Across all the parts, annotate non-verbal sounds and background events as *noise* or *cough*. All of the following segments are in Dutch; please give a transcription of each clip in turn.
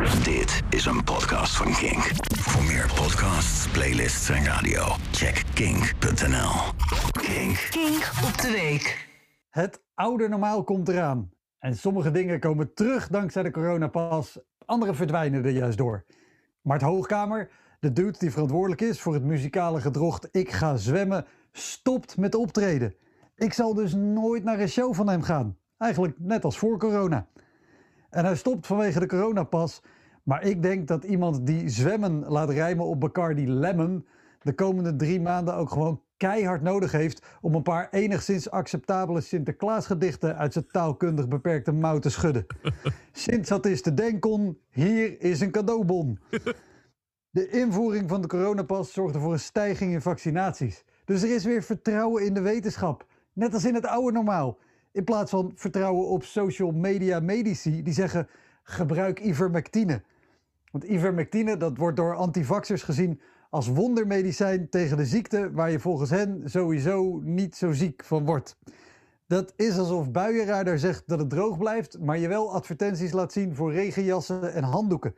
Dit is een podcast van Kink. Voor meer podcasts, playlists en radio, check kink.nl. Kink. Kink op de week. Het oude normaal komt eraan. En sommige dingen komen terug dankzij de coronapas, andere verdwijnen er juist door. Mart Hoogkamer, de dude die verantwoordelijk is voor het muzikale gedrocht Ik ga zwemmen, stopt met optreden. Ik zal dus nooit naar een show van hem gaan. Eigenlijk net als voor corona. En hij stopt vanwege de coronapas. Maar ik denk dat iemand die zwemmen laat rijmen op Bacardi Lemon... de komende drie maanden ook gewoon keihard nodig heeft... om een paar enigszins acceptabele Sinterklaasgedichten... uit zijn taalkundig beperkte mouw te schudden. *laughs* Sinds dat is de denkon, hier is een cadeaubon. De invoering van de coronapas zorgde voor een stijging in vaccinaties. Dus er is weer vertrouwen in de wetenschap. Net als in het oude normaal. In plaats van vertrouwen op social media medici die zeggen gebruik ivermectine. Want ivermectine dat wordt door antivaxers gezien als wondermedicijn tegen de ziekte waar je volgens hen sowieso niet zo ziek van wordt. Dat is alsof buienradar zegt dat het droog blijft, maar je wel advertenties laat zien voor regenjassen en handdoeken.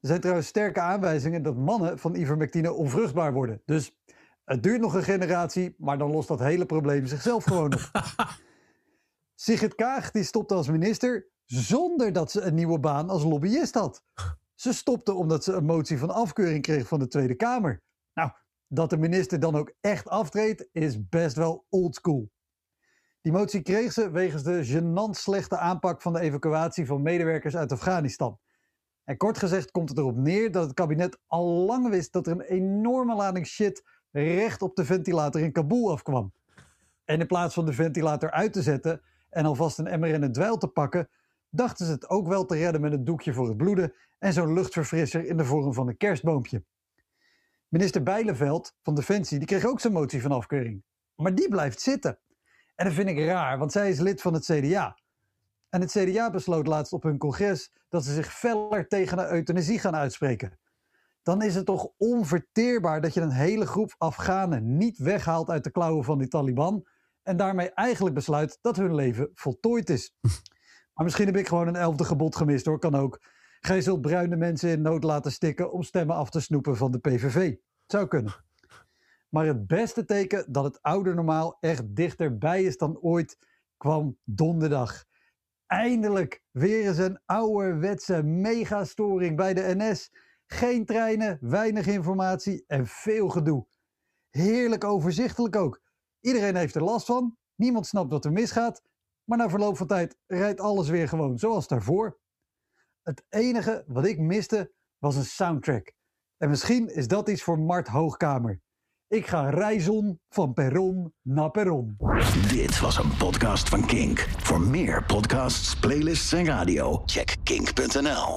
Er zijn trouwens sterke aanwijzingen dat mannen van ivermectine onvruchtbaar worden. Dus het duurt nog een generatie, maar dan lost dat hele probleem zichzelf gewoon op. *laughs* Sigrid Kaag die stopte als minister zonder dat ze een nieuwe baan als lobbyist had. Ze stopte omdat ze een motie van afkeuring kreeg van de Tweede Kamer. Nou, dat de minister dan ook echt aftreedt is best wel oldschool. Die motie kreeg ze wegens de gênant slechte aanpak van de evacuatie van medewerkers uit Afghanistan. En kort gezegd komt het erop neer dat het kabinet al lang wist dat er een enorme lading shit recht op de ventilator in Kabul afkwam. En in plaats van de ventilator uit te zetten en alvast een emmer in het dweil te pakken, dachten ze het ook wel te redden met een doekje voor het bloeden en zo'n luchtverfrisser in de vorm van een kerstboompje. Minister Bijleveld van Defensie die kreeg ook zijn motie van afkeuring. Maar die blijft zitten. En dat vind ik raar, want zij is lid van het CDA. En het CDA besloot laatst op hun congres dat ze zich feller tegen de euthanasie gaan uitspreken. Dan is het toch onverteerbaar dat je een hele groep Afghanen niet weghaalt uit de klauwen van die Taliban en daarmee eigenlijk besluit dat hun leven voltooid is. *laughs* Maar misschien heb ik gewoon een elfde gebod gemist hoor, kan ook. Gij zult bruine mensen in nood laten stikken om stemmen af te snoepen van de PVV. Zou kunnen. Maar het beste teken dat het oude normaal echt dichterbij is dan ooit kwam donderdag. Eindelijk weer eens een ouderwetse megastoring bij de NS. Geen treinen, weinig informatie en veel gedoe. Heerlijk overzichtelijk ook. Iedereen heeft er last van, niemand snapt wat er misgaat, maar na verloop van tijd rijdt alles weer gewoon zoals daarvoor. Het enige wat ik miste was een soundtrack. En misschien is dat iets voor Mart Hoogkamer. Ik ga reizen van perron naar perron. Dit was een podcast van Kink. Voor meer podcasts, playlists en radio, check kink.nl.